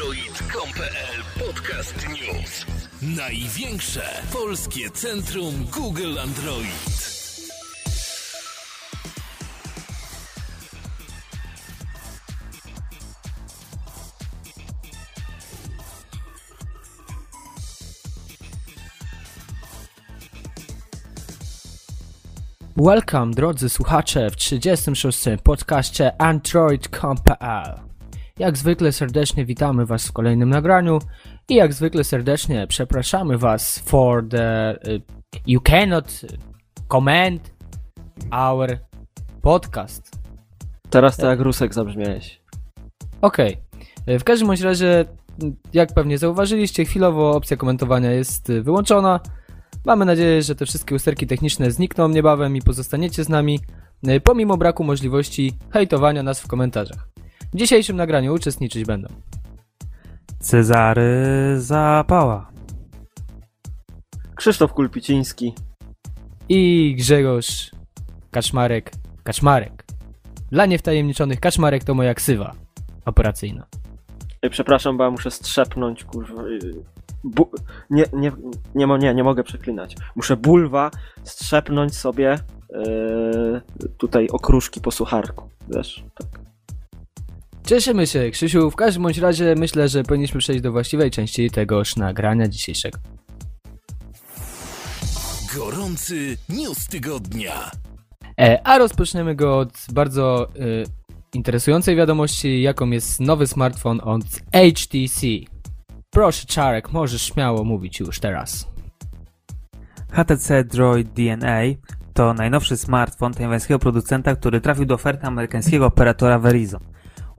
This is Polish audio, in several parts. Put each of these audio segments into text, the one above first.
Android.com.pl Podcast News. Największe polskie centrum Google Android. Welcome, drodzy słuchacze, w 36. podcaście Android.pl. Jak zwykle serdecznie witamy Was w kolejnym nagraniu i jak zwykle serdecznie przepraszamy Was for the uh, you cannot comment our podcast. Teraz to jak Rusek zabrzmiałeś. Okej. Okay. W każdym bądź razie, jak pewnie zauważyliście, chwilowo opcja komentowania jest wyłączona. Mamy nadzieję, że te wszystkie usterki techniczne znikną niebawem i pozostaniecie z nami, e, pomimo braku możliwości hejtowania nas w komentarzach. W dzisiejszym nagraniu uczestniczyć będą Cezary Zapała Krzysztof Kulpiciński i Grzegorz Kaczmarek Kaczmarek. Dla niewtajemniczonych Kaczmarek to moja ksywa operacyjna. Przepraszam, bo ja muszę strzepnąć, kurwa. Bu nie, nie, nie, nie, nie mogę przeklinać. Muszę bulwa strzepnąć sobie yy, tutaj okruszki po sucharku. Wiesz, tak. Cieszymy się, Krzysiu. W każdym bądź razie myślę, że powinniśmy przejść do właściwej części tegoż nagrania dzisiejszego. Gorący news tygodnia. E, a rozpoczniemy go od bardzo e, interesującej wiadomości, jaką jest nowy smartfon od HTC. Proszę Czarek, możesz śmiało mówić już teraz. HTC Droid DNA to najnowszy smartfon tajwańskiego producenta, który trafił do oferty amerykańskiego operatora Verizon.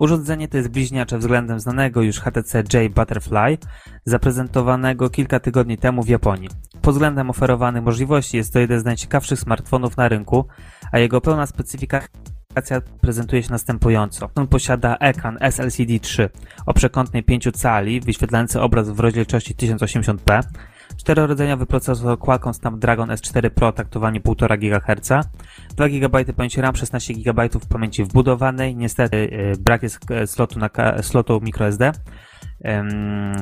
Urządzenie to jest bliźniacze względem znanego już HTC J Butterfly, zaprezentowanego kilka tygodni temu w Japonii. Pod względem oferowanych możliwości jest to jeden z najciekawszych smartfonów na rynku, a jego pełna specyfikacja prezentuje się następująco. On posiada ekran SLCD 3 o przekątnej 5 cali, wyświetlający obraz w rozdzielczości 1080p, czterorodzeniowy procesor Qualcomm Snapdragon S4 Pro taktowaniu 1,5 GHz, 2 GB pamięci RAM, 16 GB pamięci wbudowanej, niestety y, brak jest e, slotu, na, slotu microSD.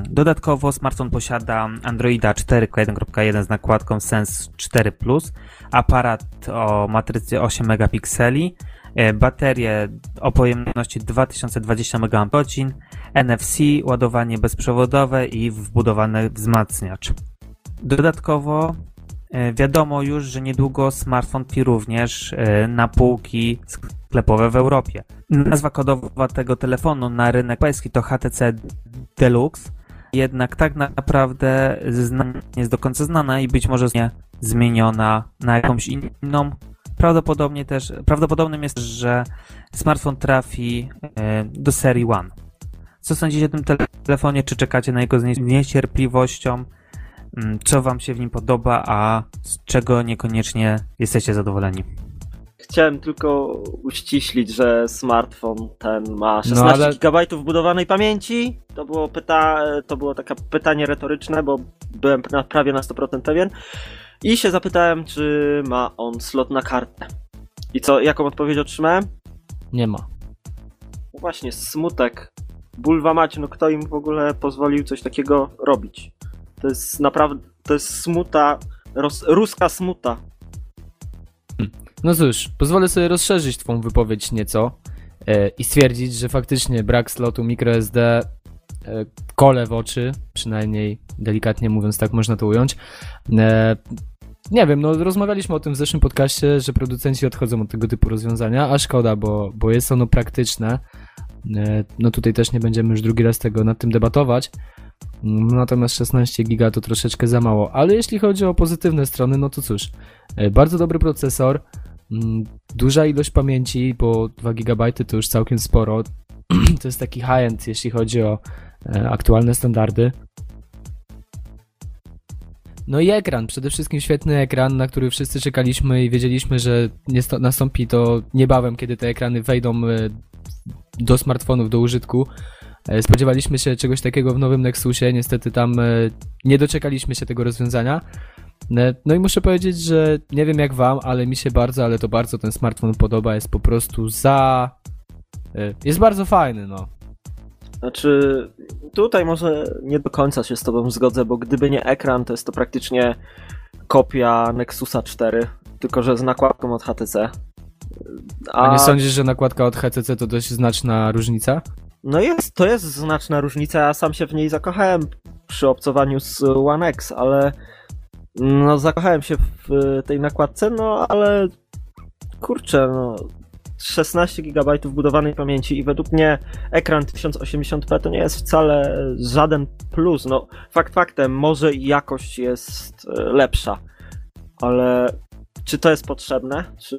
Dodatkowo smartfon posiada Androida 4.1.1 z nakładką Sense 4 Plus, aparat o matrycy 8 megapikseli, E, baterie o pojemności 2020 mAh, NFC, ładowanie bezprzewodowe i wbudowany wzmacniacz. Dodatkowo e, wiadomo już, że niedługo smartfon trafi również e, na półki sklepowe w Europie. Nazwa kodowa tego telefonu na rynek pański to HTC Deluxe, jednak tak naprawdę nie jest do końca znana i być może nie zmieniona na jakąś inną Prawdopodobnie też, prawdopodobnym jest, że smartfon trafi e, do serii One. Co sądzicie o tym telefonie? Czy czekacie na jego z niecierpliwością? Mm, co Wam się w nim podoba, a z czego niekoniecznie jesteście zadowoleni? Chciałem tylko uściślić, że smartfon ten ma 16 no, ale... GB wbudowanej pamięci. To było, pyta... to było takie pytanie retoryczne, bo byłem na, prawie na 100% pewien. I się zapytałem, czy ma on slot na kartę. I co, jaką odpowiedź otrzymałem? Nie ma. No właśnie, smutek. Bulwa mać, no kto im w ogóle pozwolił coś takiego robić? To jest naprawdę, to jest smuta, ros, ruska smuta. Hmm. No cóż, pozwolę sobie rozszerzyć twą wypowiedź nieco e, i stwierdzić, że faktycznie brak slotu microSD e, kole w oczy, przynajmniej delikatnie mówiąc tak można to ująć. E, nie wiem, no rozmawialiśmy o tym w zeszłym podcaście, że producenci odchodzą od tego typu rozwiązania, a szkoda, bo, bo jest ono praktyczne. No tutaj też nie będziemy już drugi raz tego nad tym debatować. Natomiast 16 giga to troszeczkę za mało. Ale jeśli chodzi o pozytywne strony, no to cóż, e, bardzo dobry procesor, mm, duża ilość pamięci, bo 2 GB to już całkiem sporo. To jest taki high-end, jeśli chodzi o e, aktualne standardy. No i ekran, przede wszystkim świetny ekran, na który wszyscy czekaliśmy i wiedzieliśmy, że nastąpi to niebawem, kiedy te ekrany wejdą e, do smartfonów, do użytku. E, spodziewaliśmy się czegoś takiego w nowym Nexusie, niestety tam e, nie doczekaliśmy się tego rozwiązania. No i muszę powiedzieć, że nie wiem jak wam, ale mi się bardzo, ale to bardzo ten smartfon podoba, jest po prostu za... jest bardzo fajny, no. Znaczy, tutaj może nie do końca się z tobą zgodzę, bo gdyby nie ekran, to jest to praktycznie kopia Nexusa 4, tylko że z nakładką od HTC. A, A nie sądzisz, że nakładka od HTC to dość znaczna różnica? No jest, to jest znaczna różnica, ja sam się w niej zakochałem przy obcowaniu z One X, ale no zakochałem się w tej nakładce, no ale kurczę, no 16 GB budowanej pamięci i według mnie ekran 1080p to nie jest wcale żaden plus. No, fakt faktem, może jakość jest e, lepsza, ale czy to jest potrzebne? Czy,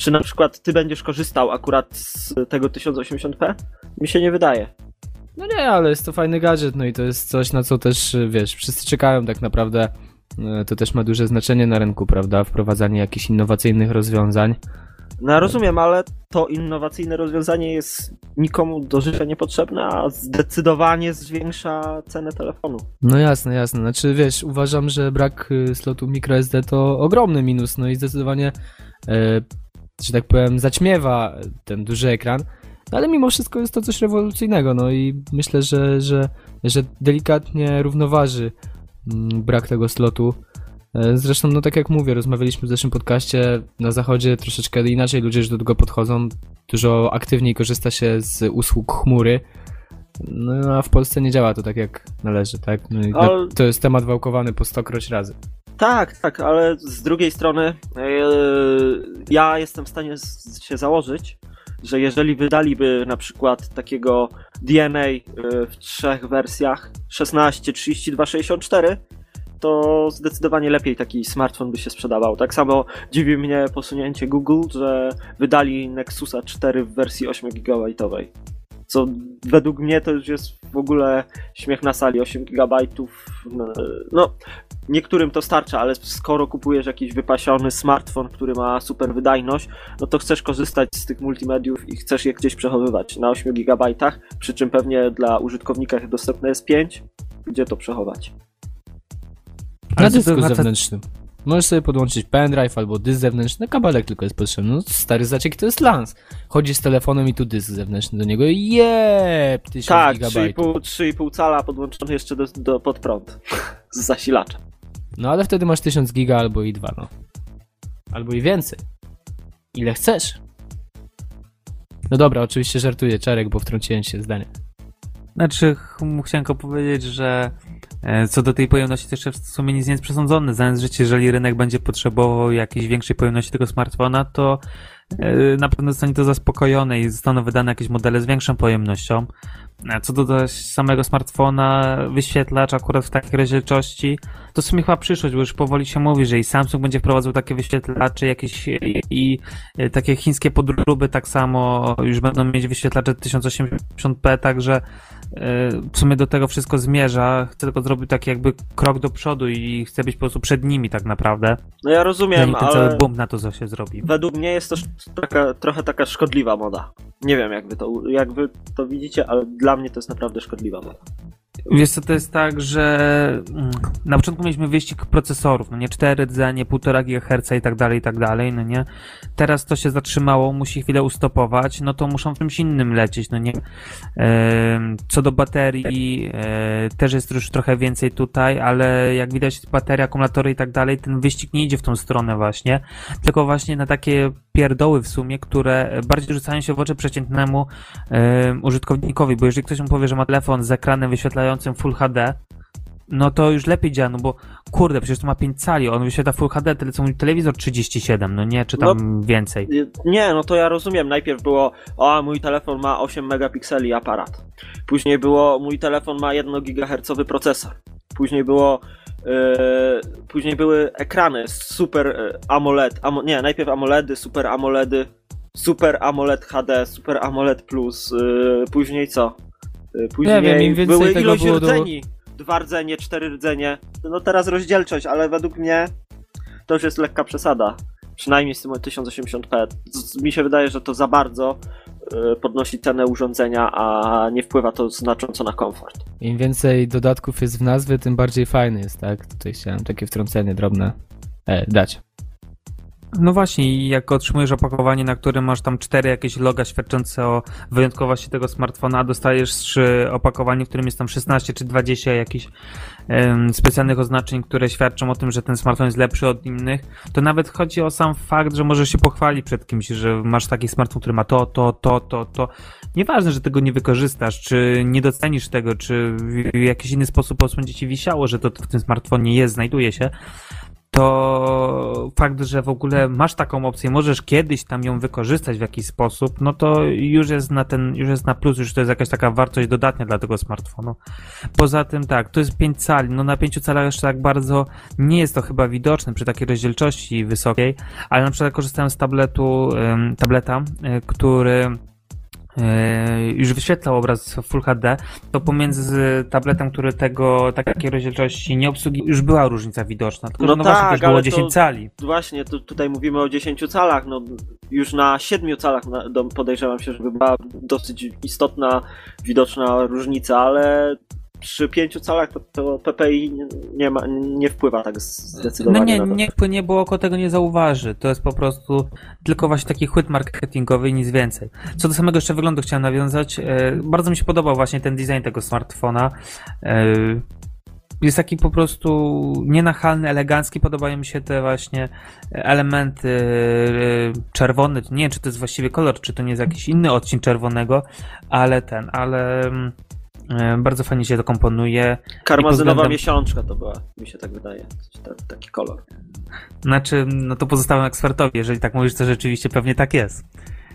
czy na przykład ty będziesz korzystał akurat z tego 1080p? Mi się nie wydaje. No nie, ale jest to fajny gadżet, no i to jest coś, na co też, wiesz, wszyscy czekają tak naprawdę. E, to też ma duże znaczenie na rynku, prawda? Wprowadzanie jakichś innowacyjnych rozwiązań. No rozumiem, ale to innowacyjne rozwiązanie jest nikomu do życia niepotrzebne, a zdecydowanie zwiększa cenę telefonu. No jasne, jasne. Znaczy wiesz, uważam, że brak y, slotu microSD to ogromny minus, no i zdecydowanie, e, że tak powiem, zaćmiewa ten duży ekran. No ale mimo wszystko jest to coś rewolucyjnego, no i myślę, że, że, że delikatnie równoważy mm, brak tego slotu E, zresztą, no tak jak mówię, rozmawialiśmy w zeszłym podcaście, na zachodzie troszeczkę inaczej ludzie już do tego podchodzą, dużo aktywniej korzysta się z usług chmury, no a w Polsce nie działa to tak jak należy, tak? No ale... To jest temat wałkowany po stokroć razy. Tak, tak, ale z drugiej strony yy, ja jestem w stanie się założyć, że jeżeli wydaliby na przykład takiego DNA e, w trzech wersjach 16, 32, 64, to zdecydowanie lepiej taki smartfon by się sprzedawał. Tak samo dziwi mnie posunięcie Google, że wydali Nexusa 4 w wersji 8 GB. Co według mnie to już jest w ogóle śmiech na sali. 8 GB. No, no, niektórym to starcza, ale skoro kupujesz jakiś wypasiony smartfon, który ma super wydajność, no to chcesz korzystać z tych multimediów i chcesz je gdzieś przechowywać na 8 GB, przy czym pewnie dla użytkownika dostępne jest 5. Gdzie to przechować? Na dysku zewnętrznym. Możesz sobie podłączyć pendrive albo dysk zewnętrzny, kabelek tylko jest potrzebny. No stary zaciek to jest lans. Chodzisz z telefonem i tu dysk zewnętrzny do niego i jeb, 1000 tak, gigabajtów. 3,5 cala podłączony jeszcze do, do, pod prąd z zasilaczem. No ale wtedy masz 1000 giga albo i dwa, no. Albo i więcej. Ile chcesz. No dobra, oczywiście żartuję, Czarek, bo wtrąciłem się zdanie. Znaczy, chciałem tylko powiedzieć, że e, co do tej pojemności też w sumie nic nie jest przesądzone. Życie, jeżeli rynek będzie potrzebował jakiejś większej pojemności tego smartfona, to e, na pewno zostanie to zaspokojone i zostaną wydane jakieś modele z większą pojemnością. Co do samego smartfona, wyświetlacz akurat w takiej rozdzielczości, to w sumie chyba przyszłość, bo już powoli się mówi, że i Samsung będzie wprowadzał takie wyświetlacze, jakieś i, i takie chińskie podróby tak samo już będą mieć wyświetlacze 1080p, także w sumie do tego wszystko zmierza. Chcę tylko zrobić taki jakby krok do przodu i chcę być po prostu przed nimi tak naprawdę. No ja rozumiem, ten cały boom na to, co się zrobi. Według mnie jest to taka, trochę taka szkodliwa moda. Nie wiem, jak wy, to, jak wy to widzicie, ale dla mnie to jest naprawdę szkodliwa moda. Wiesz co, to jest tak, że mm, na początku mieliśmy wyścig procesorów, no nie 4 rdzenie, 1,5 GHz i tak dalej, i tak dalej, no nie. Teraz to się zatrzymało, musi chwilę ustopować, no to muszą w czymś innym lecieć, no nie. Co do baterii, e, też jest już trochę więcej tutaj, ale jak widać bateria, akumulatory i tak dalej, ten wyścig nie idzie w tą stronę właśnie, tylko właśnie na takie pierdoły w sumie, które bardziej rzucają się w oczy przeciętnemu użytkownikowi, bo jeżeli ktoś mu powie, że ma telefon z ekranem wyświetlającym Full HD, no to już lepiej działa, no bo kurde, przecież to ma 5 cali, on wyświetla Full HD, tyle co mój telewizor 37, no nie, czy tam no, więcej. Nie, no to ja rozumiem, najpierw było, o, mój telefon ma 8 megapikseli aparat, później było, mój telefon ma 1 GHz procesor, później było, później były ekrany super e, AMOLED, amo, nie, najpierw AMOLEDy, super AMOLEDy, super AMOLED HD, super AMOLED Plus, yy, później co? Później nie wiem, im więcej były tego ilość było rdzeni. Do... Dwa rdzenie, cztery rdzenie. No teraz rozdzielczość, ale według mnie to już jest lekka przesada. Przynajmniej z tym 1080p. Mi się wydaje, że to za bardzo podnosi cenę urządzenia, a nie wpływa to znacząco na komfort. Im więcej dodatków jest w nazwie, tym bardziej fajny jest, tak? Tutaj chciałem takie wtrącenie drobne e, dać. No właśnie, jak otrzymujesz opakowanie, na którym masz tam cztery jakieś loga świadczące o wyjątkowości tego smartfona, a dostajesz opakowanie, w którym jest tam 16 czy 20 jakichś um, specjalnych oznaczeń, które świadczą o tym, że ten smartfon jest lepszy od innych, to nawet chodzi o sam fakt, że możesz się pochwalić przed kimś, że masz taki smartfon, który ma to, to, to, to, to. Nieważne, że tego nie wykorzystasz, czy nie docenisz tego, czy w jakiś inny sposób osłbędzie ci wisiało, że to w tym smartfonie jest, znajduje się, to fakt, że w ogóle masz taką opcję, możesz kiedyś tam ją wykorzystać w jakiś sposób, no to już jest na ten, już jest na plus, już to jest jakaś taka wartość dodatnia dla tego smartfonu. Poza tym tak, to jest 5 cali, no na 5 calach jeszcze tak bardzo nie jest to chyba widoczne przy takiej rozdzielczości wysokiej, ale na przykład korzystałem z tabletu, tableta, y, który E, już wyświetlał obraz Full HD, to pomiędzy tabletem, który tego takiej rozdzielczości nie obsługuje, już była różnica widoczna. Tylko, no, no tak, właśnie, było 10 cali. Właśnie, tu, tutaj mówimy o 10 calach, no już na 7 calach podejrzewam się, żeby była dosyć istotna, widoczna różnica, ale przy pięciu calach to, to PPI nie, ma, nie wpływa tak zdecydowanie. No nie, nie, nie, bo oko tego nie zauważy. To jest po prostu tylko właśnie taki chwyt marketingowy i nic więcej. Co do samego jeszcze wyglądu chciałem nawiązać. E, bardzo mi się podobał właśnie ten design tego smartfona. E, jest taki po prostu nienachalny, elegancki. Podobają mi się te właśnie elementy e, czerwone. Nie wiem, czy to jest właściwie kolor, czy to nie jest jakiś inny odcień czerwonego, ale ten, ale mm, bardzo fajnie się to komponuje. Karmazynowa względem... miesiączka to była, mi się tak wydaje, taki kolor. Znaczy, no to pozostawiam ekspertowi, jeżeli tak mówisz, to rzeczywiście pewnie tak jest.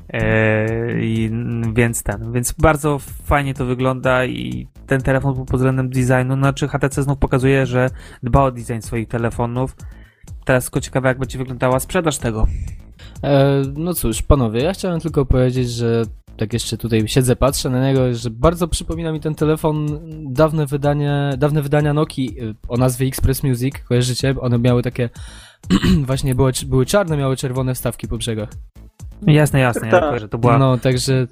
Eee, więc ten, więc bardzo fajnie to wygląda i ten telefon pod względem designu, znaczy HTC znów pokazuje, że dba o design swoich telefonów. Teraz tylko ciekawe, jak będzie wyglądała sprzedaż tego. E, no cóż, panowie, ja chciałem tylko powiedzieć, że tak jeszcze tutaj siedzę, patrzę na niego, że bardzo przypomina mi ten telefon dawne wydanie, dawne wydania Nokii y, o nazwie Express Music, kojarzycie? One miały takie, właśnie były, były czarne, miały czerwone wstawki po brzegach. Jasne, jasne, ja kojarzę, to była... No, także...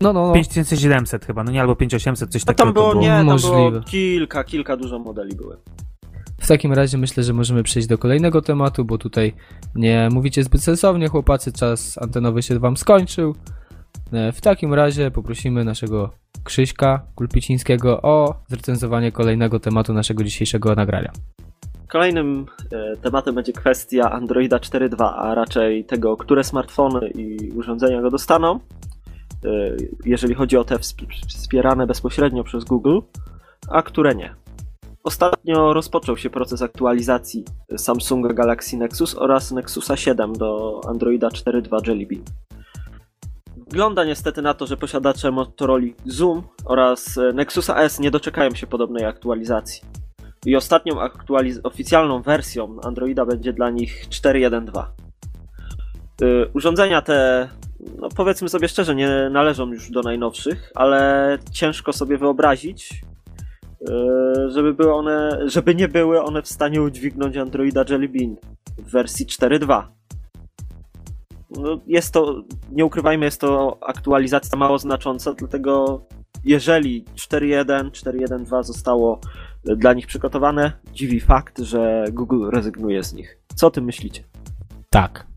No, no, no. 5700 chyba, no nie, albo 5800, coś no, takiego tam było, było. Nie, tam Możliwe. było kilka, kilka dużo modeli były. W takim razie myślę, że możemy przejść do kolejnego tematu, bo tutaj nie mówicie zbyt sensownie, chłopacy, czas antenowy się wam skończył. E, w takim razie poprosimy naszego Krzyśka Kulpicińskiego o zrecenzowanie kolejnego tematu naszego dzisiejszego nagrania. Kolejnym e, tematem będzie kwestia Androida 4.2, a raczej tego, które smartfony i urządzenia go dostaną, e, jeżeli chodzi o te wspierane bezpośrednio przez Google, a które nie. Ostatnio rozpoczął się proces aktualizacji Samsunga Galaxy Nexus oraz Nexusa 7 do Androida 4.2 Jelly Bean. Wygląda niestety na to, że posiadacze Motorola Zoom oraz e, Nexusa S nie doczekają się podobnej aktualizacji. I ostatnią aktualiz- oficjalną wersją Androida będzie dla nich 4.1.2. Yy, e, urządzenia te, no powiedzmy sobie szczerze, nie należą już do najnowszych, ale ciężko sobie wyobrazić, yy, żeby, były one, żeby nie były one w stanie udźwignąć Androida Jelly Bean w wersji 4.2 no jest to, nie ukrywajmy, jest to aktualizacja mało znacząca, dlatego jeżeli 4.1, 4.1.2 zostało dla nich przygotowane, dziwi fakt, że Google rezygnuje z nich. Co o tym myślicie? Tak.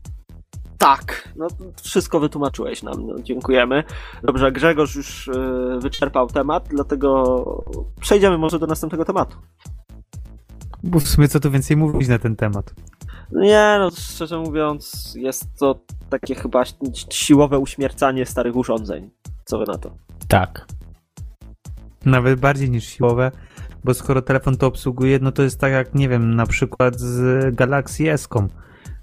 Tak, no wszystko wytłumaczyłeś nam, no, dziękujemy. Dobrze, Grzegorz już yy, wyczerpał temat, dlatego przejdziemy może do następnego tematu. Bo w sumie co tu więcej mówić na ten temat? Nie, no szczerze mówiąc, jest to takie chyba siłowe uśmiercanie starych urządzeń. Co wy na to? Tak. Nawet bardziej niż siłowe, bo skoro telefon to obsługuje, no to jest tak jak, nie wiem, na przykład z Galaxy s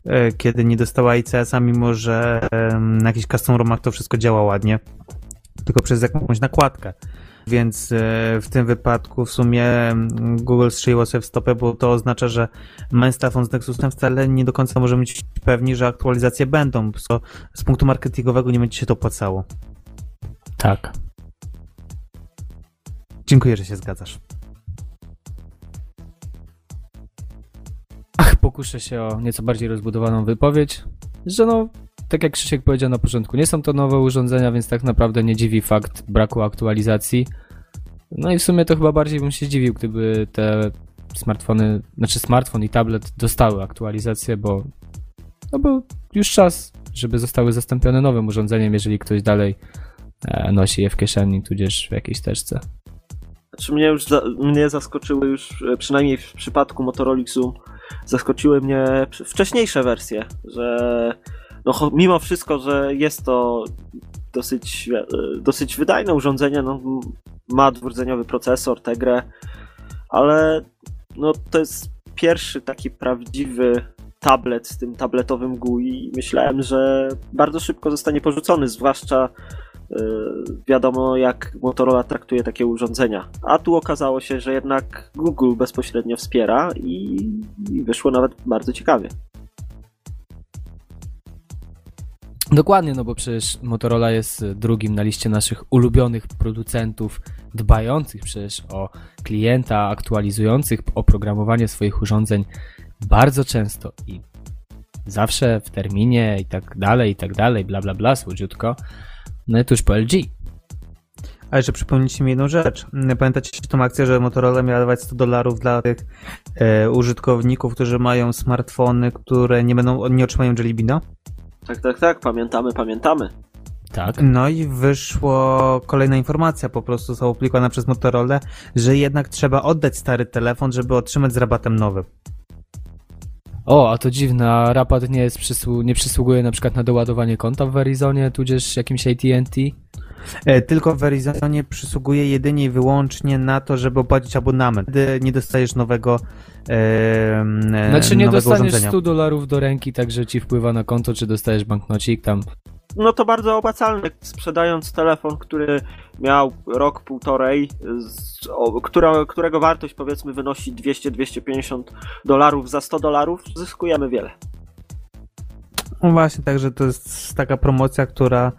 e, kiedy nie dostała ICS-a, mimo że na jakichś custom romach to wszystko działa ładnie, tylko przez jakąś nakładkę więc e, w tym wypadku w sumie mm, Google strzeliło sobie w stopę, bo to oznacza, że telefon z Nexusem wcale nie do końca możemy być pewni, że aktualizacje będą, co z punktu marketingowego nie będzie się to opłacało. Tak. Dziękuję, że się zgadzasz. Ach, pokuszę się o nieco bardziej rozbudowaną wypowiedź, że no, tak jak Krzysiek powiedział na początku, nie są to nowe urządzenia, więc tak naprawdę nie dziwi fakt braku aktualizacji. No i w sumie to chyba bardziej bym się zdziwił, gdyby te smartfony, znaczy smartfon i tablet dostały aktualizację, bo no bo już czas, żeby zostały zastąpione nowym urządzeniem, jeżeli ktoś dalej e, nosi je w kieszeni, tudzież w jakiejś teczce. Znaczy mnie już za, mnie zaskoczyły już, e, przynajmniej w przypadku Motorola zaskoczyły mnie wcześniejsze wersje, że no, mimo wszystko, że jest to dosyć, e, dosyć wydajne urządzenie, no, ma dwurdzeniowy procesor, tę grę, ale no, to jest pierwszy taki prawdziwy tablet z tym tabletowym GUI i myślałem, że bardzo szybko zostanie porzucony, zwłaszcza yy, wiadomo jak Motorola traktuje takie urządzenia. A tu okazało się, że jednak Google bezpośrednio wspiera i, i wyszło nawet bardzo ciekawie. Dokładnie, no bo przecież Motorola jest drugim na liście naszych ulubionych producentów, dbających przecież o klienta, aktualizujących oprogramowanie swoich urządzeń bardzo często i zawsze w terminie i tak dalej, i tak dalej, bla bla bla, słodziutko. No i tuż po LG. A jeszcze przypomnijcie mi jedną rzecz. Pamiętacie tą akcję, że Motorola miała dawać 100 dolarów dla tych e, użytkowników, którzy mają smartfony, które nie będą, nie otrzymają Jellybina? Tak, tak, tak, pamiętamy, pamiętamy. Tak. No i wyszło kolejna informacja, po prostu została opublikowana przez Motorola, że jednak trzeba oddać stary telefon, żeby otrzymać z rabatem nowy. O, a to dziwne, a rabat nie, jest przysłu- nie przysługuje na przykład na doładowanie konta w Verizonie, tudzież jakimś AT&T? E, tylko w Verizonie przysługuje jedynie i wyłącznie na to, żeby opłacić abonament. Wtedy nie dostajesz nowego e, Znaczy nie nowego dostaniesz urządzenia. 100 dolarów do ręki, tak że ci wpływa na konto, czy dostajesz banknocik tam. No to bardzo opłacalne, sprzedając telefon, który miał rok, półtorej, z, o, która, którego wartość powiedzmy wynosi 200-250 dolarów za 100 dolarów, zyskujemy wiele. No właśnie, także to jest taka promocja, która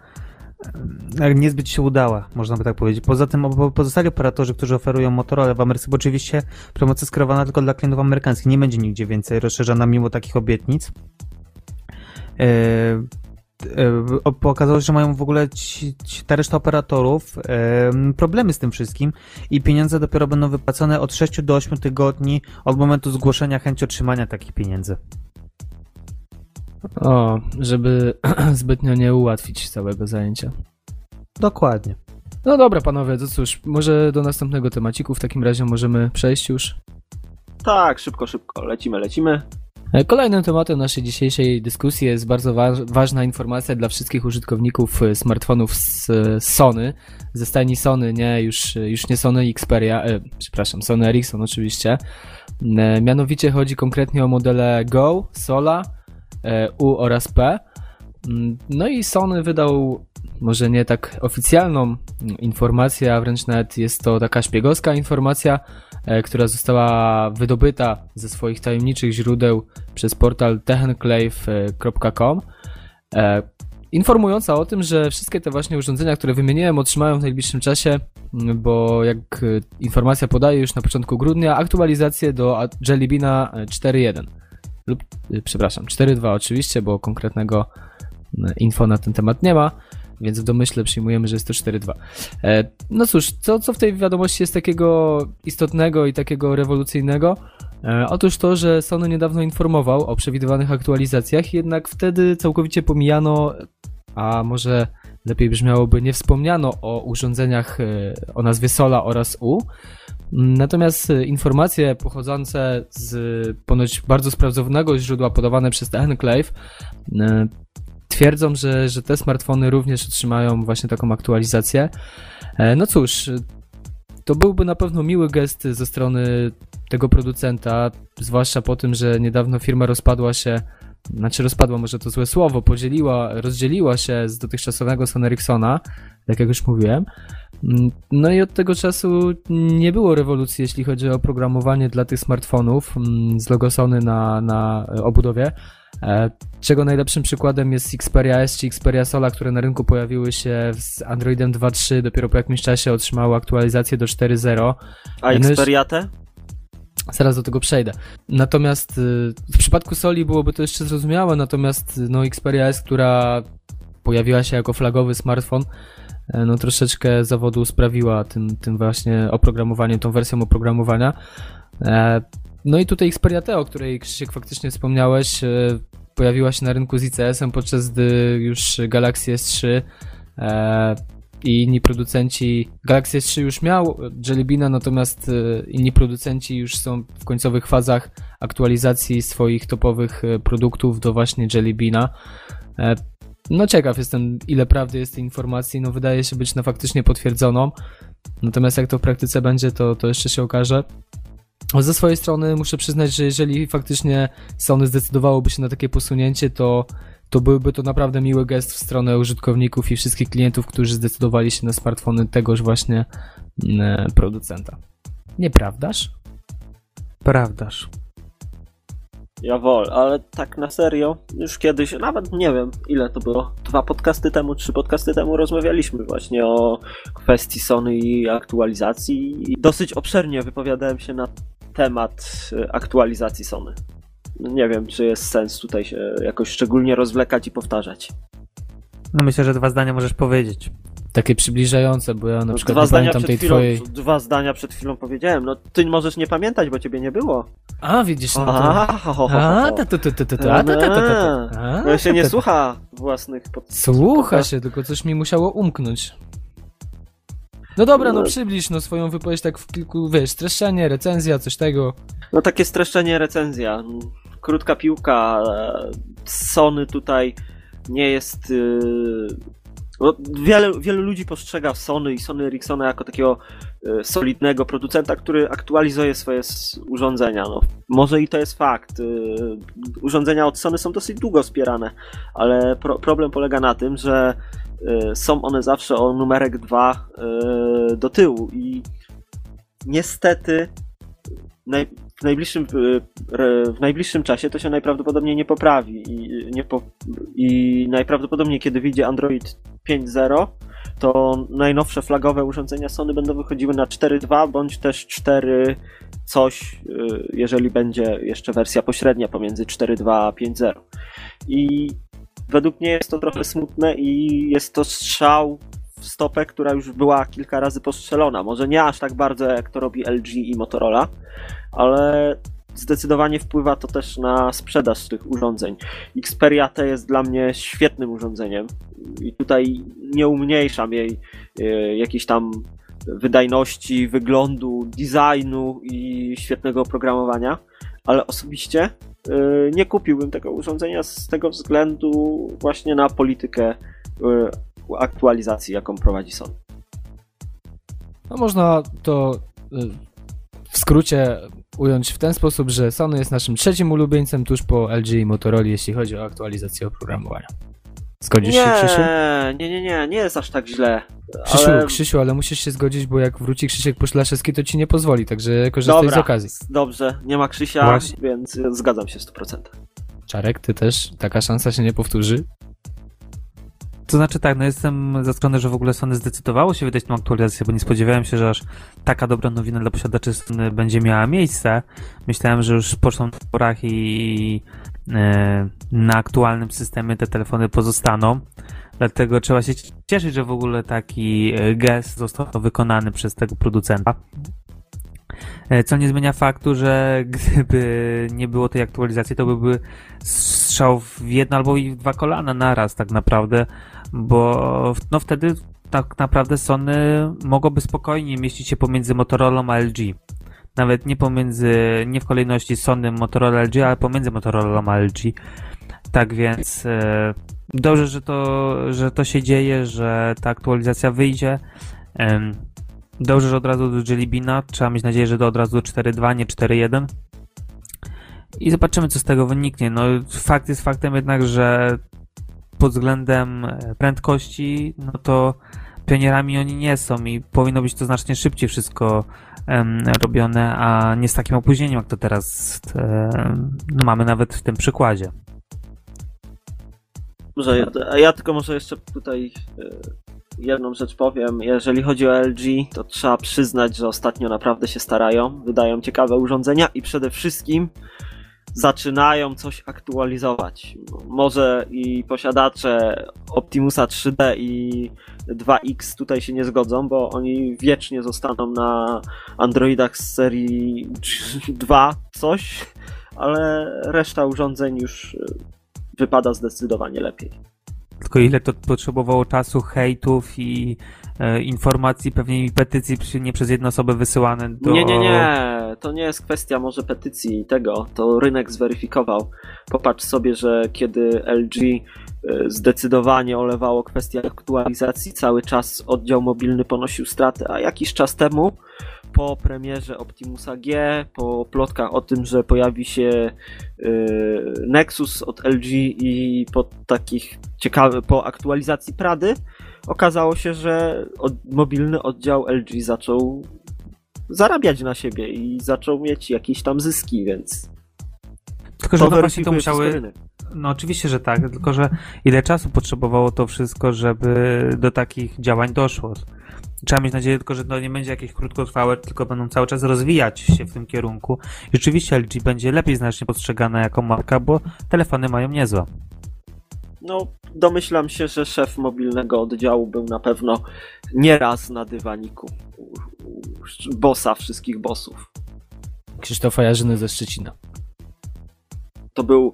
niezbyt się udała, można by tak powiedzieć. Poza tym po- pozostali operatorzy, którzy oferują Motorola w Ameryce, bo oczywiście promocja skierowana tylko dla klientów amerykańskich, nie będzie nigdzie więcej rozszerzana mimo takich obietnic. E, e, o- Okazało się, że mają w ogóle ci, ci, ta reszta operatorów e, problemy z tym wszystkim i pieniądze dopiero będą wypłacone od 6 do 8 tygodni od momentu zgłoszenia chęci otrzymania takich pieniędzy. O, żeby zbytnio nie ułatwić całego zajęcia. Dokładnie. No dobra, panowie, to cóż, może do następnego temaciku w takim razie możemy przejść już. Tak, szybko, szybko, lecimy, lecimy. E, Kolejnym tematem naszej dzisiejszej dyskusji jest bardzo wa ważna informacja dla wszystkich użytkowników e, smartfonów z e, Sony, ze stajni Sony, nie, już, już nie Sony Xperia, e, przepraszam, Sony Ericsson oczywiście. E, mianowicie chodzi konkretnie o modele Go, Sola, U oraz P. Mm, No i Sony wydał może nie tak oficjalną mm, informację, a wręcz nawet jest to taka szpiegowska informacja, e, która została wydobyta ze swoich tajemniczych źródeł przez portal techenclave.com e, informująca o tym, że wszystkie te właśnie urządzenia, które wymieniłem, otrzymają w najbliższym czasie, m, bo jak e, informacja podaje już na początku grudnia, aktualizację do Jelly Beana e, 4.1 lub, e, przepraszam, 4.2 oczywiście, bo konkretnego m, info na ten temat nie ma, więc w domyśle przyjmujemy, że jest to 4.2. E, No cóż, co, co w tej wiadomości jest takiego istotnego i takiego rewolucyjnego? E, Otóż to, że Sony niedawno informował o przewidywanych aktualizacjach, jednak wtedy całkowicie pomijano, a może lepiej brzmiałoby nie wspomniano o urządzeniach e, o nazwie Sola oraz U. Natomiast e, informacje pochodzące z ponoć bardzo sprawdzonego źródła podawane przez The Enclave e, twierdzą, że, że te smartfony również otrzymają właśnie taką aktualizację. E, No cóż, to byłby na pewno miły gest ze strony tego producenta, zwłaszcza po tym, że niedawno firma rozpadła się, znaczy rozpadła może to złe słowo, podzieliła, rozdzieliła się z dotychczasowego Sony Ericssona, tak jak już mówiłem. Mm, No i od tego czasu nie było rewolucji, jeśli chodzi o programowanie dla tych smartfonów mm, z logo Sony na, na e, obudowie. E, Czego najlepszym przykładem jest Xperia S czy Xperia Sola, które na rynku pojawiły się z Androidem 2.3, dopiero po jakimś czasie otrzymały aktualizację do 4.0. A No Xperia T? Zaraz do tego przejdę. Natomiast y, w przypadku Soli byłoby to jeszcze zrozumiałe, natomiast y, no Xperia S, która pojawiła się jako flagowy smartfon, e, no troszeczkę zawodu sprawiła tym, tym właśnie oprogramowaniem, tą wersją oprogramowania. E, No i tutaj Xperia T, o której Krzysiek faktycznie wspomniałeś, pojawiła się na rynku z ICS-em, podczas gdy już Galaxy S3 e, i inni producenci, Galaxy S3 już miał Jelly natomiast e, inni producenci już są w końcowych fazach aktualizacji swoich topowych e, produktów do właśnie Jelly Beana. E, no ciekaw jestem, ile prawdy jest tej informacji, no wydaje się być na faktycznie potwierdzoną, natomiast jak to w praktyce będzie, to, to jeszcze się okaże. Ze swojej strony muszę przyznać, że jeżeli faktycznie Sony zdecydowałoby się na takie posunięcie, to, to byłby to naprawdę miły gest w stronę użytkowników i wszystkich klientów, którzy zdecydowali się na smartfony tegoż właśnie mm, producenta. Nieprawdaż? Prawdaż. Jawol, ale tak na serio, już kiedyś, nawet nie wiem ile to było, dwa podcasty temu, trzy podcasty temu rozmawialiśmy właśnie o kwestii Sony i aktualizacji i dosyć obszernie wypowiadałem się na temat y, aktualizacji Sony. Nie wiem, czy jest sens tutaj się jakoś szczególnie rozwlekać i powtarzać. No myślę, że dwa zdania możesz powiedzieć. Takie przybliżające, bo ja na No, przykład dwa nie zdania pamiętam przed tej chwilą, twojej... Dwa zdania przed chwilą powiedziałem. No ty możesz nie pamiętać, bo ciebie nie było. A, widzisz, no to... A, ta, ta, ta, ta, ta, ta, ta, ta, ta, No się nie słucha własnych pod... Słucha się, tylko coś mi musiało umknąć. No dobra, no No. przybliż no swoją wypowiedź tak w kilku, wiesz, streszczenie, recenzja, coś tego. No takie streszczenie, recenzja. Krótka piłka. e, Sony tutaj nie jest. yy, No, wiele, wielu ludzi postrzega Sony i Sony Ericssona jako takiego e, solidnego producenta, który aktualizuje swoje urządzenia. No, może i to jest fakt. e, Urządzenia od Sony są dosyć długo wspierane, ale pro, problem polega na tym, że są one zawsze o numerek 2 do tyłu i niestety w, najbliższym, y, w najbliższym czasie to się najprawdopodobniej nie poprawi i, nie po, i najprawdopodobniej kiedy wyjdzie Android 5.0 to najnowsze flagowe urządzenia Sony będą wychodziły na 4.2 bądź też 4 coś, y, jeżeli będzie jeszcze wersja pośrednia pomiędzy 4.2 a 5.0 i według mnie jest to trochę smutne i jest to strzał w stopę, która już była kilka razy postrzelona. Może nie aż tak bardzo, jak to robi LG i Motorola, ale zdecydowanie wpływa to też na sprzedaż tych urządzeń. Xperia T jest dla mnie świetnym urządzeniem i tutaj nie umniejszam jej e, jakiejś tam wydajności, wyglądu, designu i świetnego oprogramowania, ale osobiście nie kupiłbym tego urządzenia z tego względu właśnie na politykę e, aktualizacji, jaką prowadzi Sony. No można to y, w skrócie ująć w ten sposób, że Sony jest naszym trzecim ulubieńcem tuż po LG i Motorola, jeśli chodzi o aktualizację oprogramowania. Zgodzisz się, Krzysiu? Nie, nie, nie, nie, nie jest aż tak źle. Krzysiu, ale... Krzysiu, ale musisz się zgodzić, bo jak wróci Krzysiek Poszlaszewski, to ci nie pozwoli, także korzystaj z Dobra, okazji. dobrze, nie ma Krzysia, Właśnie. więc zgadzam się w 100%. Czarek, ty też? Taka szansa się nie powtórzy? To znaczy tak, no jestem zaskoczony, że w ogóle Sony zdecydowało się wydać tą aktualizację, bo nie spodziewałem się, że aż taka dobra nowina dla posiadaczy Sony będzie miała miejsce. Myślałem, że już poczną w porach i na aktualnym systemie te telefony pozostaną. Dlatego trzeba się cieszyć, że w ogóle taki e, gest został wykonany przez tego producenta. E, Co nie zmienia faktu, że gdyby nie było tej aktualizacji, to byłby strzał w jedno albo i w dwa kolana naraz tak naprawdę, bo no wtedy tak naprawdę Sony mogłoby spokojnie mieścić się pomiędzy Motorola a LG. Nawet nie pomiędzy, nie w kolejności Sony, Motorola, LG, ale pomiędzy Motorola LG. Tak więc e, dobrze, że to, że to się dzieje, że ta aktualizacja wyjdzie. Em, Dobrze, że od razu do Jelly Beana. Trzeba mieć nadzieję, że do od razu do 4.2, nie 4.1. I zobaczymy, co z tego wyniknie. No, fakt jest faktem jednak, że pod względem e, prędkości, no to pionierami oni nie są i powinno być to znacznie szybciej wszystko robione, a nie z takim opóźnieniem, jak to teraz no, mamy nawet w tym przykładzie. Może, ja, ja tylko może jeszcze tutaj e, jedną rzecz powiem. Jeżeli chodzi o LG, to trzeba przyznać, że ostatnio naprawdę się starają, wydają ciekawe urządzenia i przede wszystkim zaczynają coś aktualizować. Może i posiadacze Optimusa 3D i 2X tutaj się nie zgodzą, bo oni wiecznie zostaną na Androidach z serii 2 coś, ale reszta urządzeń już wypada zdecydowanie lepiej. Tylko ile to potrzebowało czasu, hejtów i e, informacji, pewnie i petycji nie przez jedną osobę wysyłane do... Nie, nie, nie, to nie jest kwestia może petycji i tego, to rynek zweryfikował. Popatrz sobie, że kiedy LG e, zdecydowanie olewało kwestię aktualizacji, cały czas oddział mobilny ponosił straty, a jakiś czas temu po premierze Optimusa G, po plotkach o tym, że pojawi się yy, Nexus od LG i po takich ciekawych, po aktualizacji Prady, okazało się, że od, mobilny oddział LG zaczął zarabiać na siebie i zaczął mieć jakieś tam zyski, więc. Tylko, że to właśnie to musiały. No oczywiście, że tak, tylko że ile czasu potrzebowało to wszystko, żeby do takich działań doszło. Trzeba mieć nadzieję tylko, że to nie będzie jakieś krótkotrwałe, tylko będą cały czas rozwijać się w tym kierunku. I rzeczywiście LG będzie lepiej znacznie postrzegana jako marka, bo telefony mają niezłe. No, domyślam się, że szef mobilnego oddziału był na pewno nieraz na dywaniku bossa wszystkich bossów. Krzysztofa Jarzyny ze Szczecina. To był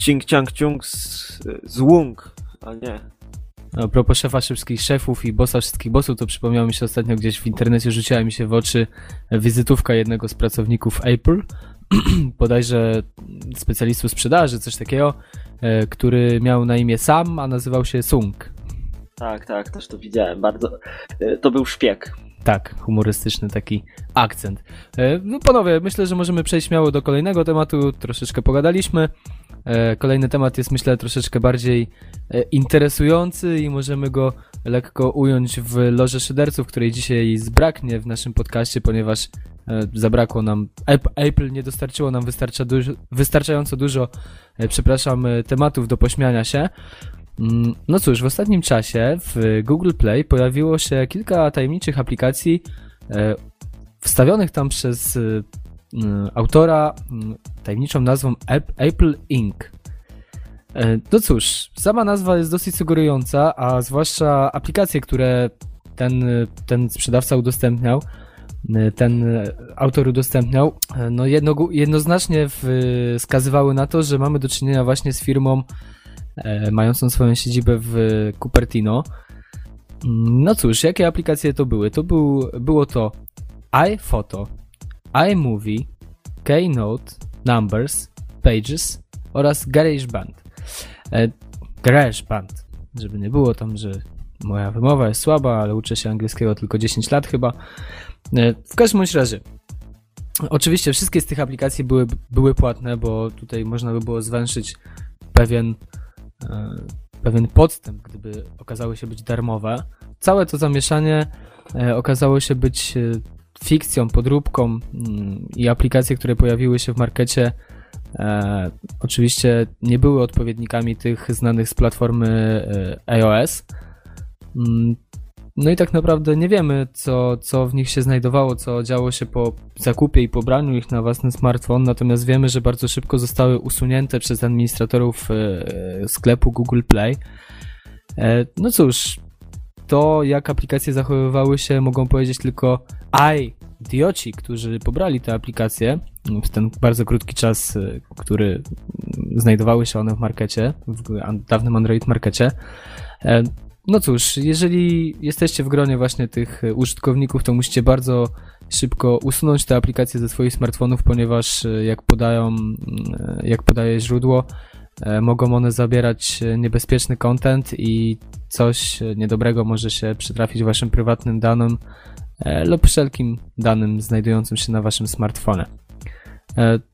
Ching Chang Chung z, z Wung, a nie a propos szefa wszystkich szefów i bossa wszystkich bossów, to przypomniało mi się ostatnio gdzieś w internecie rzuciła mi się w oczy wizytówka jednego z pracowników Apple, bodajże specjalistów sprzedaży, coś takiego, e, który miał na imię Sam, a nazywał się Sung. Tak, tak, też to widziałem. Bardzo. E, to był szpieg. Tak, humorystyczny taki akcent. E, no panowie, myślę, że możemy przejść śmiało do kolejnego tematu. Troszeczkę pogadaliśmy. E, kolejny temat jest myślę troszeczkę bardziej e, interesujący i możemy go lekko ująć w loże szyderców, której dzisiaj zbraknie w naszym podcaście, ponieważ e, zabrakło nam, Apple nie dostarczyło nam wystarczająco dużo, przepraszam, tematów do pośmiania się. Mm, no cóż, w ostatnim czasie w Google Play pojawiło się kilka tajemniczych aplikacji wstawionych tam przez autora y, tajemniczą nazwą Apple Inc. E, no cóż, sama nazwa jest dosyć sugerująca, a zwłaszcza aplikacje, które ten, ten sprzedawca udostępniał, y, ten autor udostępniał, e, no jedno, jednoznacznie wskazywały na to, że mamy do czynienia właśnie z firmą e, mającą swoją siedzibę w Cupertino. Mm, no cóż, jakie aplikacje to były? To był, było to iPhoto, iMovie, Keynote, Numbers, Pages oraz GarageBand. E, GarageBand, żeby nie było tam, że moja wymowa jest słaba, ale uczę się angielskiego tylko 10 lat chyba. E, w każdym razie, oczywiście wszystkie z tych aplikacji były, były płatne, bo tutaj można by było zwęszyć pewien, e, pewien podstęp, gdyby okazały się być darmowe. Całe to zamieszanie e, okazało się być e, fikcją, podróbką mm, i aplikacje, które pojawiły się w markecie, e, oczywiście nie były odpowiednikami tych znanych z platformy e, iOS. Mm, no i tak naprawdę nie wiemy, co, co w nich się znajdowało, co działo się po zakupie i pobraniu ich na własny smartfon, natomiast wiemy, że bardzo szybko zostały usunięte przez administratorów e, sklepu Google Play. E, no cóż, to, jak aplikacje zachowywały się, mogą powiedzieć tylko I, idioci, którzy pobrali te aplikacje w ten bardzo krótki czas, y, który znajdowały się one w markecie, w dawnym Android markecie. E, no cóż, jeżeli jesteście w gronie właśnie tych użytkowników, to musicie bardzo szybko usunąć te aplikacje ze swoich smartfonów, ponieważ y, jak podają, y, jak podaje źródło, mogą one zabierać e, niebezpieczny content i coś e, niedobrego może się przytrafić waszym prywatnym danym lub wszelkim danym znajdującym się na waszym smartfonie.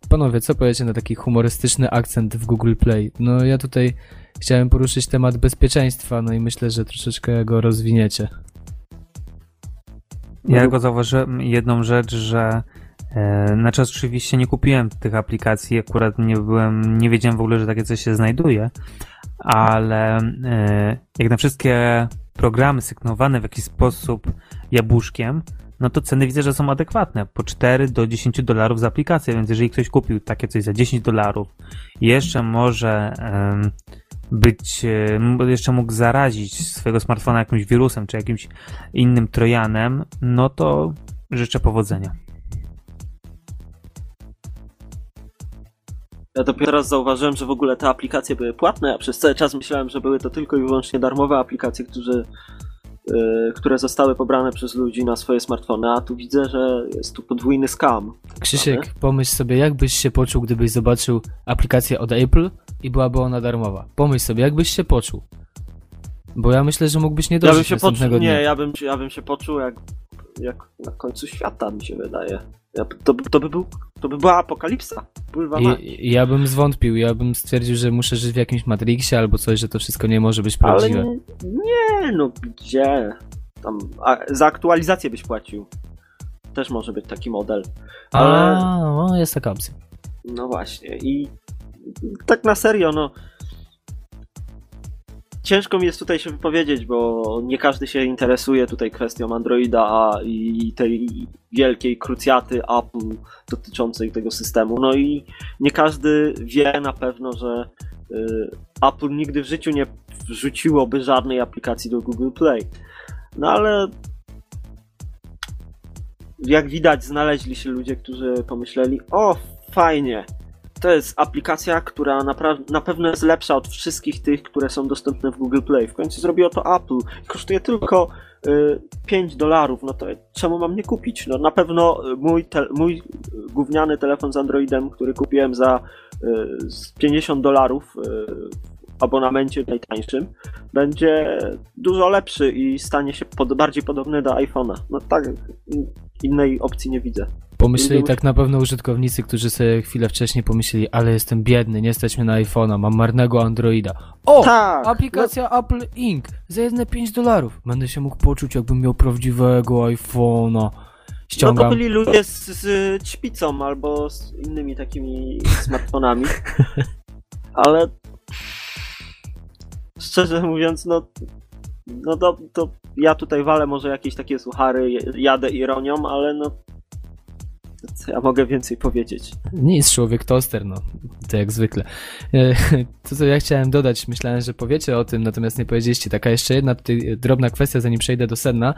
Panowie, co powiecie na taki humorystyczny akcent w Google Play? No ja tutaj chciałem poruszyć temat bezpieczeństwa, no i myślę, że troszeczkę go rozwiniecie. Ja tylko zauważyłem jedną rzecz, że E, na czas oczywiście nie kupiłem tych aplikacji, akurat nie byłem, nie wiedziałem w ogóle, że takie coś się znajduje, ale e, jak na wszystkie programy sygnowane w jakiś sposób jabłuszkiem, no to ceny widzę, że są adekwatne. Po 4 do 10 dolarów za aplikację, więc jeżeli ktoś kupił takie coś za 10 dolarów jeszcze może być, jeszcze mógł zarazić swojego smartfona jakimś wirusem czy jakimś innym trojanem, no to życzę powodzenia. Ja dopiero teraz zauważyłem, że w ogóle te aplikacje były płatne. Ja przez cały czas myślałem, że były to tylko i wyłącznie darmowe aplikacje, które, yy, które zostały pobrane przez ludzi na swoje smartfony, a tu widzę, że jest tu podwójny scam. Krzysiek, pomyśl sobie, jak byś się poczuł, gdybyś zobaczył aplikację od Apple i byłaby ona darmowa. Pomyśl sobie, jak byś się poczuł. Bo ja myślę, że mógłbyś nie Ja dożyć bym się poczuł, dnia. nie, ja bym, ja bym się poczuł jak, jak na końcu świata, mi się wydaje. Ja, to, to, by był, to by była apokalipsa. I, ja bym zwątpił, ja bym stwierdził, że muszę żyć w jakimś Matrixie albo coś, że to wszystko nie może być Ale prawdziwe. nie, nie, no gdzie? Tam, za aktualizację byś płacił. Też może być taki model. Ale, A, no, jest taka opcja. no właśnie. I tak na serio, no. Ciężko mi jest tutaj się wypowiedzieć, bo nie każdy się interesuje tutaj kwestią Androida i tej wielkiej krucjaty Apple dotyczącej tego systemu. No i nie każdy wie na pewno, że y, Apple nigdy w życiu nie wrzuciłoby żadnej aplikacji do Google Play. No ale jak widać, znaleźli się ludzie, którzy pomyśleli: O, fajnie, to jest aplikacja, która na pewno jest lepsza od wszystkich tych, które są dostępne w Google Play. W końcu zrobiło to Apple. Kosztuje tylko y, 5 dolarów. No to czemu mam nie kupić? No na pewno y, mój, te- mój y, gówniany telefon z Androidem, który kupiłem za y, z 50 dolarów y, abonamencie najtańszym, będzie dużo lepszy i stanie się pod, bardziej podobny do iPhone'a. No tak, innej opcji nie widzę. Pomyśleli tak na pewno użytkownicy, którzy sobie chwilę wcześniej pomyśleli, ale jestem biedny, nie stać mnie na iPhone'a, mam marnego Androida. O! tak! Aplikacja Apple Inc. za jedne 5 dolarów. Będę się mógł poczuć, jakbym miał prawdziwego iPhone'a. No to Ściągam. byli ludzie z, z ćpicą albo z innymi takimi smartfonami. Ale szczerze mówiąc, no, no to, to ja tutaj walę może jakieś takie suchary, jadę ironią, ale no co ja mogę więcej powiedzieć? Nie jest człowiek toster, no. To jak zwykle. E, To, co ja chciałem dodać, myślałem, że powiecie o tym, natomiast nie powiedzieliście. Taka jeszcze jedna tutaj drobna kwestia, zanim przejdę do sedna.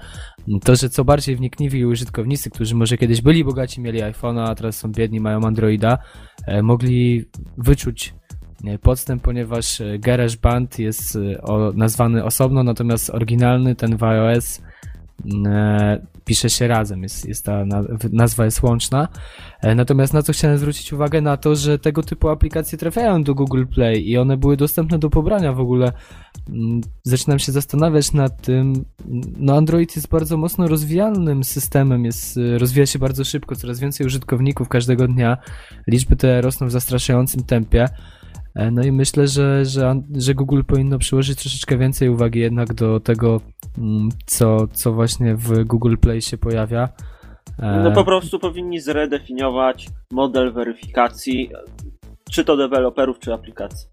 To, że co bardziej wnikliwi użytkownicy, którzy może kiedyś byli bogaci, mieli iPhone'a, a teraz są biedni, mają Androida, e, mogli wyczuć podstęp, ponieważ e, GarageBand jest e, nazwany osobno, natomiast oryginalny, ten w iOS, e, pisze się razem, jest, jest ta na- nazwa jest łączna. E, Natomiast na co chciałem zwrócić uwagę, na to, że tego typu aplikacje trafiają do Google Play i one były dostępne do pobrania w ogóle. Mm, Zaczynam się zastanawiać nad tym. No, Android jest bardzo mocno rozwijalnym systemem, jest, e, rozwija się bardzo szybko, coraz więcej użytkowników każdego dnia. Liczby te rosną w zastraszającym tempie. E, No i myślę, że, że, że Google powinno przyłożyć troszeczkę więcej uwagi jednak do tego, mm, co, co właśnie w Google Play się pojawia. E, No po prostu powinni zredefiniować model weryfikacji, czy to deweloperów, czy aplikacji.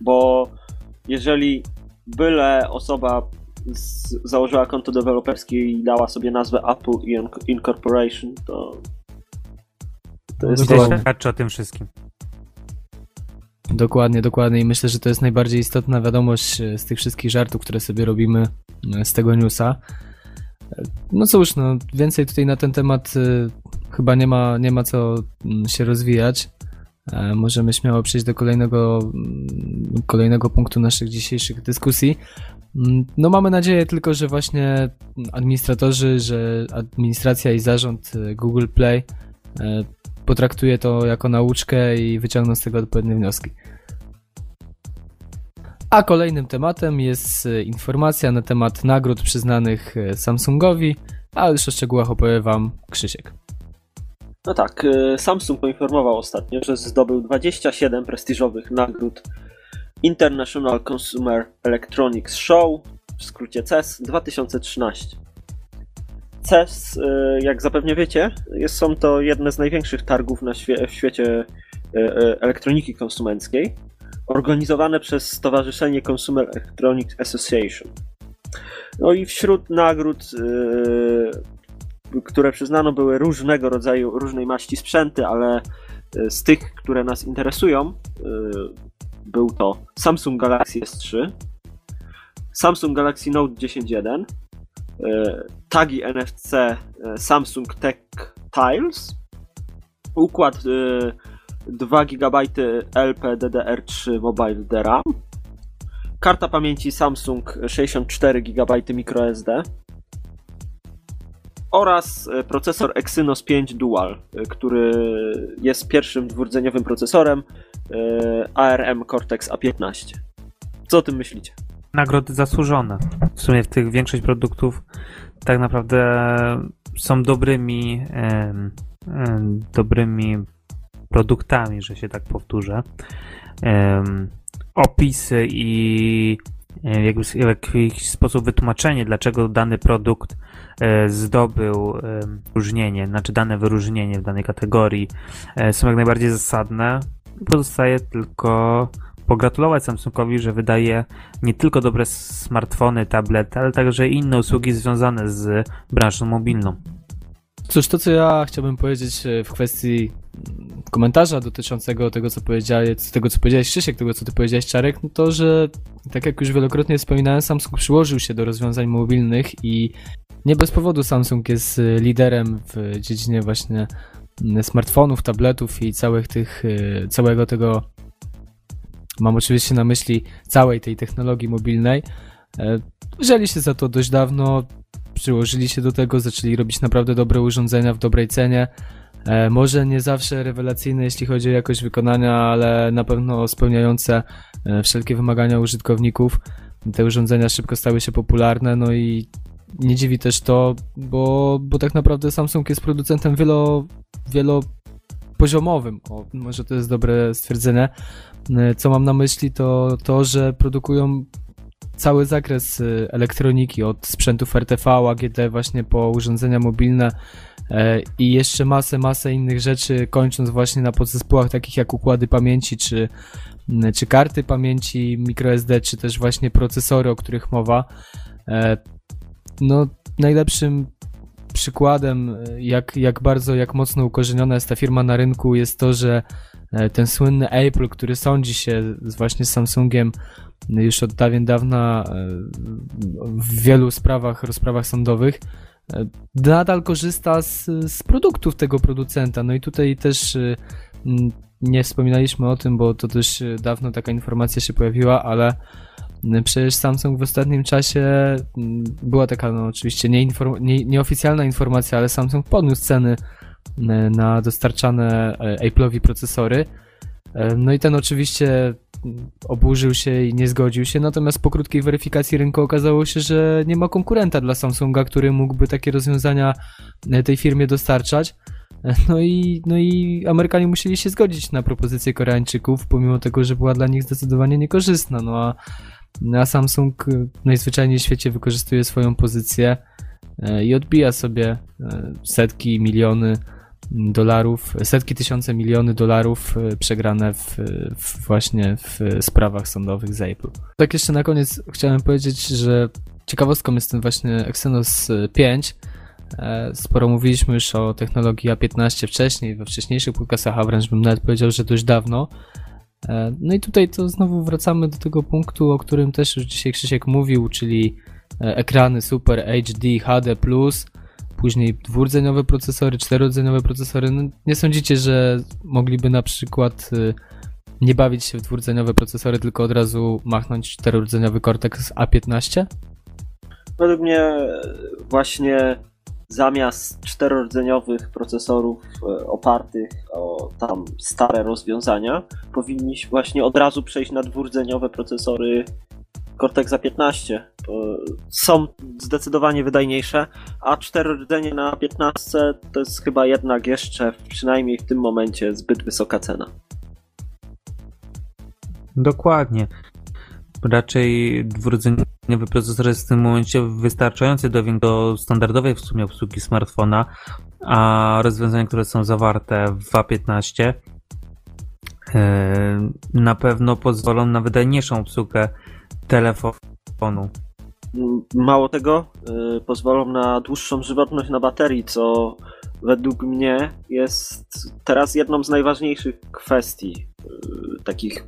Bo jeżeli byle osoba z, założyła konto deweloperskie i dała sobie nazwę Apple Inc- Incorporation, to to jest Dokładnie. to, Świadczy o tym wszystkim. Dokładnie, dokładnie. I myślę, że to jest najbardziej istotna wiadomość e, z tych wszystkich żartów, które sobie robimy e, z tego newsa. E, No cóż, no, więcej tutaj na ten temat chyba nie ma, nie ma co mm, się rozwijać. Możemy śmiało przejść do kolejnego, mm, kolejnego punktu naszych dzisiejszych dyskusji. Mm, No mamy nadzieję tylko, że właśnie administratorzy, że administracja i zarząd Google Play e, potraktuje to jako nauczkę i wyciągną z tego odpowiednie wnioski. A kolejnym tematem jest e, informacja na temat nagród przyznanych e, Samsungowi, a już o szczegółach opowie Wam Krzysiek. No tak, y, Samsung poinformował ostatnio, że zdobył 27 prestiżowych nagród International Consumer Electronics Show, w skrócie CES 2013. CES, y, jak zapewne wiecie, jest, są to jedne z największych targów na świe- w świecie y, y, elektroniki konsumenckiej, organizowane przez Stowarzyszenie Consumer Electronics Association. No i wśród nagród które przyznano były różnego rodzaju, różnej maści sprzęty, ale z tych, które nas interesują, był to Samsung Galaxy S3, Samsung Galaxy Note 10.1, y, tagi NFC y, Samsung Tech Tiles, układ y, 2 GB LPDDR3 Mobile DRAM, karta pamięci Samsung 64 GB microSD oraz e, procesor Exynos 5 Dual, e, który jest pierwszym dwurdzeniowym procesorem e, ARM Cortex A15. Co o tym myślicie? Nagrody zasłużone. W sumie w tych większość produktów tak naprawdę są dobrymi, dobrymi produktami, że się tak powtórzę. Opisy i jakby w jakiś sposób wytłumaczenie, dlaczego dany produkt e, zdobył wyróżnienie, znaczy dane wyróżnienie w danej kategorii e, są jak najbardziej zasadne. Pozostaje tylko pogratulować Samsungowi, że wydaje nie tylko dobre smartfony, tablety, ale także inne usługi związane z branżą mobilną. Cóż, to co ja chciałbym powiedzieć e, w kwestii komentarza dotyczącego tego, co powiedziałeś, tego, co powiedziałeś Krzysiek, tego, co ty powiedziałeś Czarek, no to, że tak jak już wielokrotnie wspominałem, Samsung przyłożył się do rozwiązań mobilnych i nie bez powodu Samsung jest e, liderem w dziedzinie właśnie smartfonów, tabletów i całych tych, e, całego tego mam oczywiście na myśli całej tej technologii mobilnej. Wzięli się za to dość dawno, przyłożyli się do tego, zaczęli robić naprawdę dobre urządzenia w dobrej cenie. E, może nie zawsze rewelacyjne, jeśli chodzi o jakość wykonania, ale na pewno spełniające e, wszelkie wymagania użytkowników. Te urządzenia szybko stały się popularne, no i nie dziwi też to, bo, bo tak naprawdę Samsung jest producentem wielo, wielopoziomowym. O, może to jest dobre stwierdzenie. Co mam na myśli, to to, że produkują cały zakres y, elektroniki, od sprzętów RTV, AGD właśnie po urządzenia mobilne e, i jeszcze masę, masę innych rzeczy, kończąc właśnie na podzespołach takich jak układy pamięci, czy, czy karty pamięci microSD, czy też właśnie procesory, o których mowa. E, no, najlepszym przykładem, e, jak, jak bardzo, jak mocno ukorzeniona jest ta firma na rynku, jest to, że ten słynny Apple, który sądzi się właśnie z Samsungiem już od dawien dawna e, w wielu sprawach, rozprawach sądowych, e, nadal korzysta z, z produktów tego producenta. No i tutaj też e, nie wspominaliśmy o tym, bo to też dawno taka informacja się pojawiła, ale przecież Samsung w ostatnim czasie była taka, no oczywiście nie nie, nieoficjalna informacja, ale Samsung podniósł ceny na dostarczane Apple'owi procesory. No i ten oczywiście oburzył się i nie zgodził się, natomiast po krótkiej weryfikacji rynku okazało się, że nie ma konkurenta dla Samsunga, który mógłby takie rozwiązania e, tej firmie dostarczać. E, no i, no i Amerykanie musieli się zgodzić na propozycję Koreańczyków, pomimo tego, że była dla nich zdecydowanie niekorzystna. No a, a Samsung e, najzwyczajniej w świecie wykorzystuje swoją pozycję i odbija sobie setki, miliony dolarów, setki tysiące miliony dolarów e, przegrane w, w, właśnie w sprawach sądowych z Apple. Tak jeszcze na koniec chciałem powiedzieć, że ciekawostką jest ten właśnie Exynos 5. E, sporo mówiliśmy już o technologii A15 wcześniej, we wcześniejszych podcastach, a wręcz bym nawet powiedział, że dość dawno. E, no i tutaj to znowu wracamy do tego punktu, o którym też już dzisiaj Krzysiek mówił, czyli ekrany Super HD, HD+, później dwurdzeniowe procesory, czterodzeniowe procesory. No, nie sądzicie, że mogliby na przykład y, nie bawić się w dwurdzeniowe procesory, tylko od razu machnąć czterodzeniowy Cortex A15? Według mnie właśnie zamiast czterodzeniowych procesorów e, opartych o tam stare rozwiązania, powinniśmy właśnie od razu przejść na dwurdzeniowe procesory Cortexa 15 są zdecydowanie wydajniejsze, a 4 rdzenie na 15 to jest chyba jednak jeszcze, przynajmniej w tym momencie, zbyt wysoka cena. Dokładnie. Raczej dwurdzeniowy procesor jest w tym momencie wystarczający do, do standardowej w sumie obsługi smartfona, a rozwiązania, które są zawarte w A15 e, na pewno pozwolą na wydajniejszą obsługę telefonu. Mało tego, yy, pozwolą na dłuższą żywotność na baterii, co według mnie jest teraz jedną z najważniejszych kwestii, yy, takich,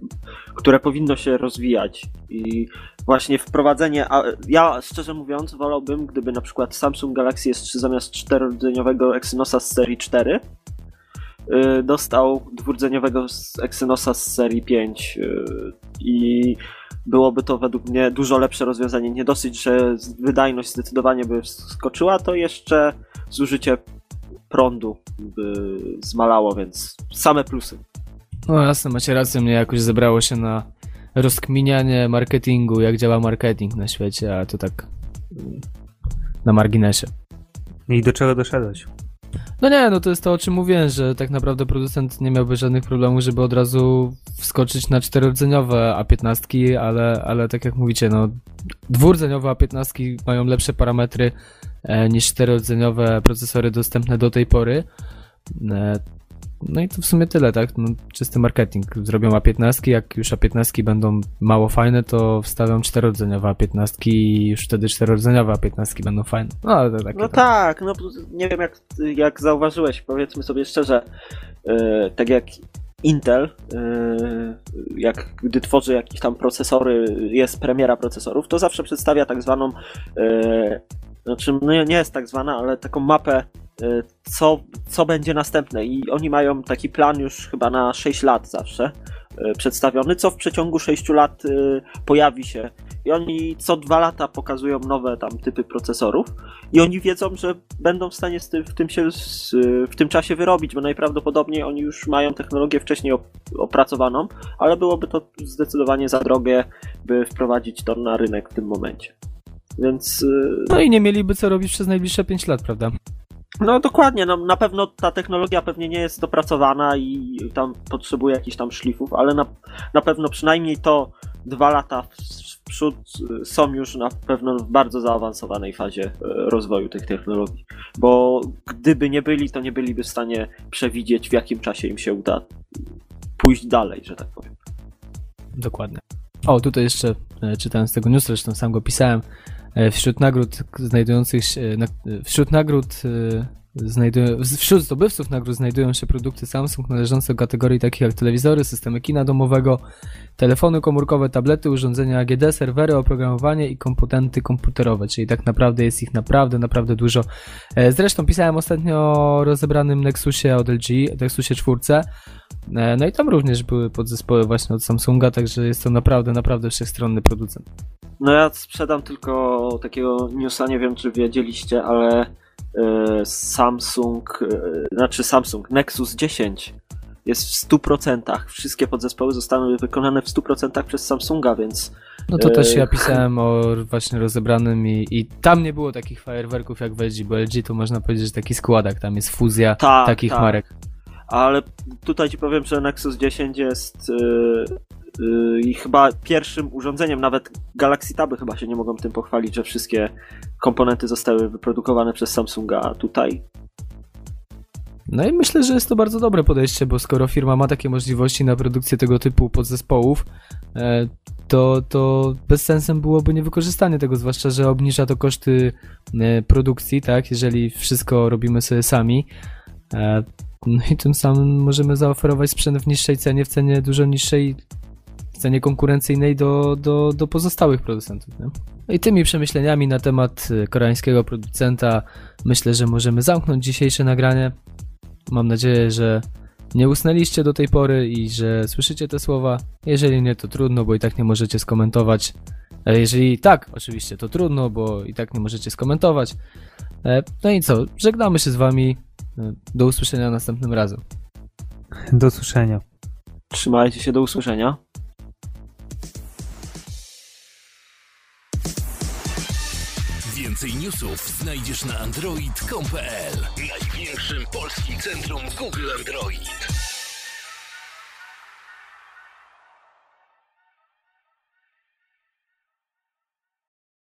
które powinno się rozwijać. I właśnie wprowadzenie. A ja szczerze mówiąc, wolałbym, gdyby na przykład Samsung Galaxy S3 zamiast czterodniowego Exynosa z serii 4 y, dostał dwurdzeniowego Exynosa z serii 5 y, i byłoby to według mnie dużo lepsze rozwiązanie. Nie dosyć, że wydajność zdecydowanie by skoczyła, to jeszcze zużycie prądu by zmalało, więc same plusy. No jasne, macie rację, mnie jakoś zebrało się na rozkminianie marketingu, jak działa marketing na świecie, a to tak mm, na marginesie. I do czego doszedłeś? No nie, no to jest to, o czym mówiłem, że tak naprawdę producent nie miałby żadnych problemów, żeby od razu wskoczyć na czterodzeniowe A15, ale, ale tak jak mówicie, no dwurdzeniowe A15 mają lepsze parametry e, niż czterodzeniowe procesory dostępne do tej pory. E, no i to w sumie tyle, tak? No, czysty marketing. Zrobią A15, jak już A15 będą mało fajne, to wstawią czterodzeniowe A15 i już wtedy czterodzeniowe A15 będą fajne. No ale takie No tak, no nie wiem jak, jak zauważyłeś, powiedzmy sobie szczerze, yy, tak jak Intel, yy, jak gdy tworzy jakieś tam procesory, jest premiera procesorów, to zawsze przedstawia tak zwaną, yy, znaczy no nie jest tak zwana, ale taką mapę y, co, co będzie następne i oni mają taki plan już chyba na 6 lat zawsze y, przedstawiony, co w przeciągu 6 lat y, pojawi się i oni co dwa lata pokazują nowe tam typy procesorów i oni wiedzą, że będą w stanie tym, w, tym się, w tym czasie wyrobić, bo najprawdopodobniej oni już mają technologię wcześniej op- opracowaną, ale byłoby to zdecydowanie za drogie, by wprowadzić to na rynek w tym momencie. Więc y, No i nie mieliby co robić przez najbliższe 5 lat, prawda? no dokładnie, no, na pewno ta technologia pewnie nie jest dopracowana i tam potrzebuje jakichś tam szlifów, ale na, na pewno przynajmniej to dwa lata w, w przód y, są już na pewno w bardzo zaawansowanej fazie y, rozwoju tych technologii. Bo gdyby nie byli, to nie byliby w stanie przewidzieć w jakim czasie im się uda pójść dalej, że tak powiem. Dokładnie. O, tutaj jeszcze e, czytałem z tego news, zresztą sam go pisałem. E, Wśród nagród znajdujących się, na, e, wśród nagród e, znajdują, wśród zdobywców nagród znajdują się produkty Samsung należące do kategorii takich jak telewizory, systemy kina domowego, telefony komórkowe, tablety, urządzenia AGD, serwery, oprogramowanie i komponenty komputerowe, czyli tak naprawdę jest ich naprawdę, naprawdę dużo. E, Zresztą pisałem ostatnio o rozebranym Nexusie od LG, Nexusie 4. E, No i tam również były podzespoły właśnie od Samsunga, także jest to naprawdę, naprawdę wszechstronny producent. No ja sprzedam tylko takiego newsa, nie wiem czy wiedzieliście, ale e, Samsung, e, znaczy Samsung, Nexus 10 jest w 100%. Wszystkie podzespoły zostały wykonane w 100% przez Samsunga, więc No to też E, ja pisałem o właśnie rozebranym i, i tam nie było takich fajerwerków jak w LG, bo LG to można powiedzieć, że taki składak, tam jest fuzja tak, takich tak. marek. Ale tutaj ci powiem, że Nexus 10 jest i chyba pierwszym urządzeniem, nawet Galaxy Taby chyba się nie mogą tym pochwalić, że wszystkie komponenty zostały wyprodukowane przez Samsunga, tutaj No i myślę, że jest to bardzo dobre podejście, bo skoro firma ma takie możliwości na produkcję tego typu podzespołów, e, to, to bez sensem byłoby niewykorzystanie tego, zwłaszcza, że obniża to koszty e, produkcji, tak, jeżeli wszystko robimy sobie sami. E, No i tym samym możemy zaoferować sprzęt w niższej cenie, w cenie dużo niższej, w cenie konkurencyjnej do, do, do pozostałych producentów. Nie? No I tymi przemyśleniami na temat e, koreańskiego producenta myślę, że możemy zamknąć dzisiejsze nagranie. Mam nadzieję, że nie usnęliście do tej pory i że słyszycie te słowa. Jeżeli nie, to trudno, bo i tak nie możecie skomentować. Ale jeżeli tak, oczywiście, to trudno, bo i tak nie możecie skomentować. E, No i co? Żegnamy się z wami. E, Do usłyszenia następnym razem. Do usłyszenia. trzymajcie się do usłyszenia. Więcej newsów znajdziesz na android.com.pl Największym polskim centrum Google Android.